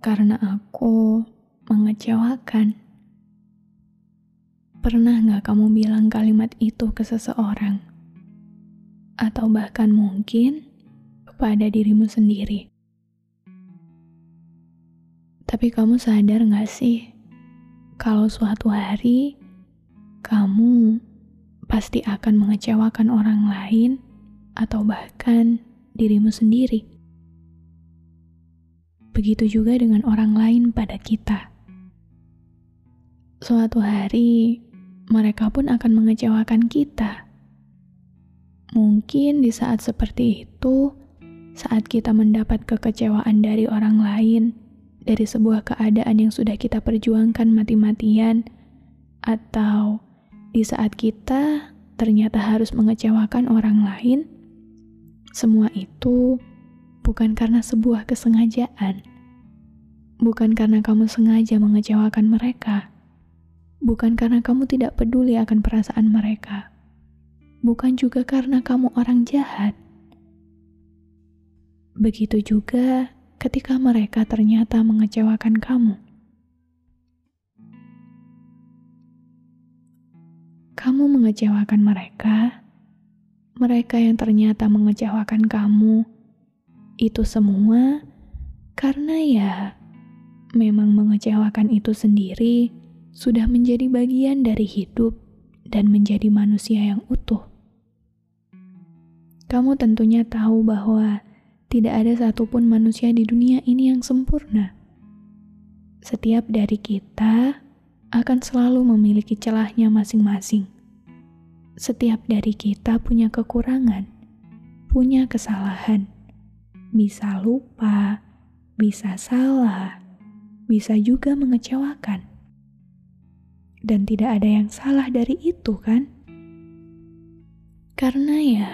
karena aku mengecewakan. Pernah nggak kamu bilang kalimat itu ke seseorang? Atau bahkan mungkin kepada dirimu sendiri? Tapi kamu sadar nggak sih kalau suatu hari kamu pasti akan mengecewakan orang lain atau bahkan dirimu sendiri? Begitu juga dengan orang lain pada kita. Suatu hari, mereka pun akan mengecewakan kita. Mungkin di saat seperti itu, saat kita mendapat kekecewaan dari orang lain, dari sebuah keadaan yang sudah kita perjuangkan mati-matian, atau di saat kita ternyata harus mengecewakan orang lain, semua itu bukan karena sebuah kesengajaan. Bukan karena kamu sengaja mengecewakan mereka. Bukan karena kamu tidak peduli akan perasaan mereka. Bukan juga karena kamu orang jahat. Begitu juga ketika mereka ternyata mengecewakan kamu. Kamu mengecewakan mereka, mereka yang ternyata mengecewakan kamu itu semua karena ya memang mengecewakan itu sendiri sudah menjadi bagian dari hidup dan menjadi manusia yang utuh. Kamu tentunya tahu bahwa tidak ada satupun manusia di dunia ini yang sempurna. Setiap dari kita akan selalu memiliki celahnya masing-masing. Setiap dari kita punya kekurangan, punya kesalahan bisa lupa, bisa salah, bisa juga mengecewakan. Dan tidak ada yang salah dari itu, kan? Karena ya,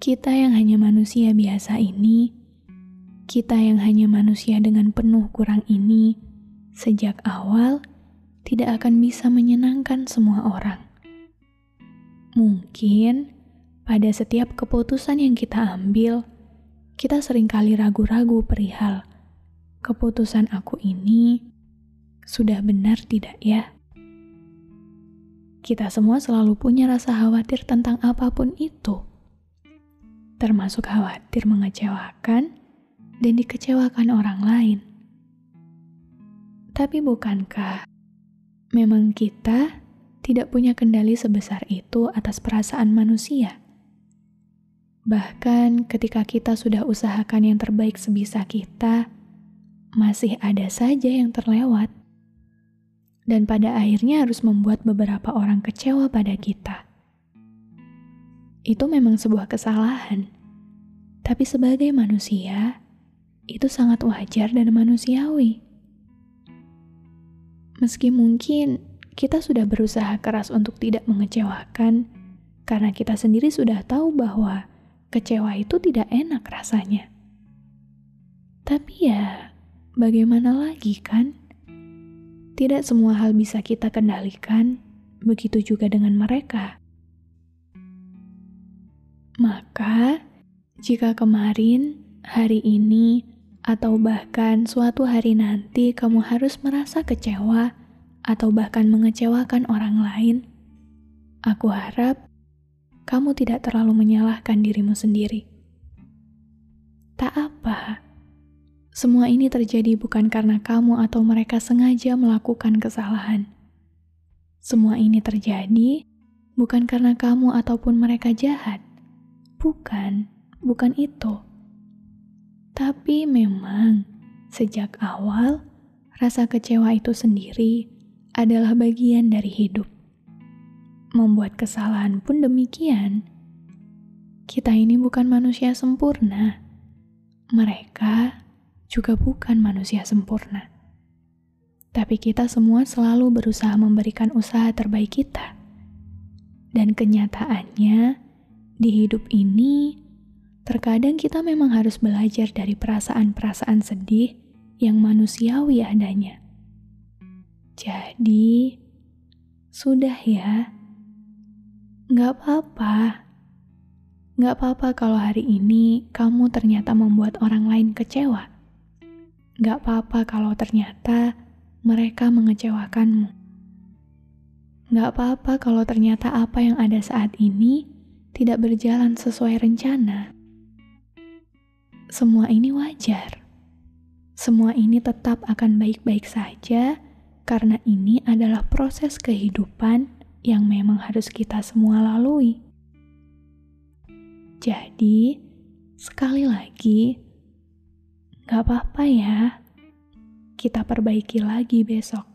kita yang hanya manusia biasa ini, kita yang hanya manusia dengan penuh kurang ini, sejak awal tidak akan bisa menyenangkan semua orang. Mungkin pada setiap keputusan yang kita ambil, kita sering kali ragu-ragu perihal keputusan aku ini sudah benar tidak ya? Kita semua selalu punya rasa khawatir tentang apa pun itu, termasuk khawatir mengecewakan dan dikecewakan orang lain. Tapi bukankah memang kita tidak punya kendali sebesar itu atas perasaan manusia? Bahkan ketika kita sudah usahakan yang terbaik sebisa kita, masih ada saja yang terlewat. Dan pada akhirnya harus membuat beberapa orang kecewa pada kita. Itu memang sebuah kesalahan. Tapi sebagai manusia, itu sangat wajar dan manusiawi. Meski mungkin kita sudah berusaha keras untuk tidak mengecewakan, karena kita sendiri sudah tahu bahwa kecewa itu tidak enak rasanya. Tapi ya, bagaimana lagi kan? Tidak semua hal bisa kita kendalikan, begitu juga dengan mereka. Maka, jika kemarin, hari ini, atau bahkan suatu hari nanti kamu harus merasa kecewa atau bahkan mengecewakan orang lain, aku harap kamu tidak terlalu menyalahkan dirimu sendiri. Tak apa, semua ini terjadi bukan karena kamu atau mereka sengaja melakukan kesalahan. Semua ini terjadi bukan karena kamu ataupun mereka jahat. Bukan, bukan itu. Tapi memang sejak awal rasa kecewa itu sendiri adalah bagian dari hidup membuat kesalahan pun demikian. Kita ini bukan manusia sempurna. Mereka juga bukan manusia sempurna. tapi kita semua selalu berusaha memberikan usaha terbaik kita. Dan kenyataannya, di hidup ini, terkadang kita memang harus belajar dari perasaan-perasaan sedih yang manusiawi adanya. Jadi, sudah ya, nggak apa-apa. Nggak apa-apa kalau hari ini kamu ternyata membuat orang lain kecewa. Nggak apa-apa kalau ternyata mereka mengecewakanmu. Nggak apa-apa kalau ternyata apa yang ada saat ini tidak berjalan sesuai rencana. Semua ini wajar. Semua ini tetap akan baik-baik saja karena ini adalah proses kehidupan yang memang harus kita semua lalui. Jadi, sekali lagi, gak apa-apa ya, kita perbaiki lagi besok.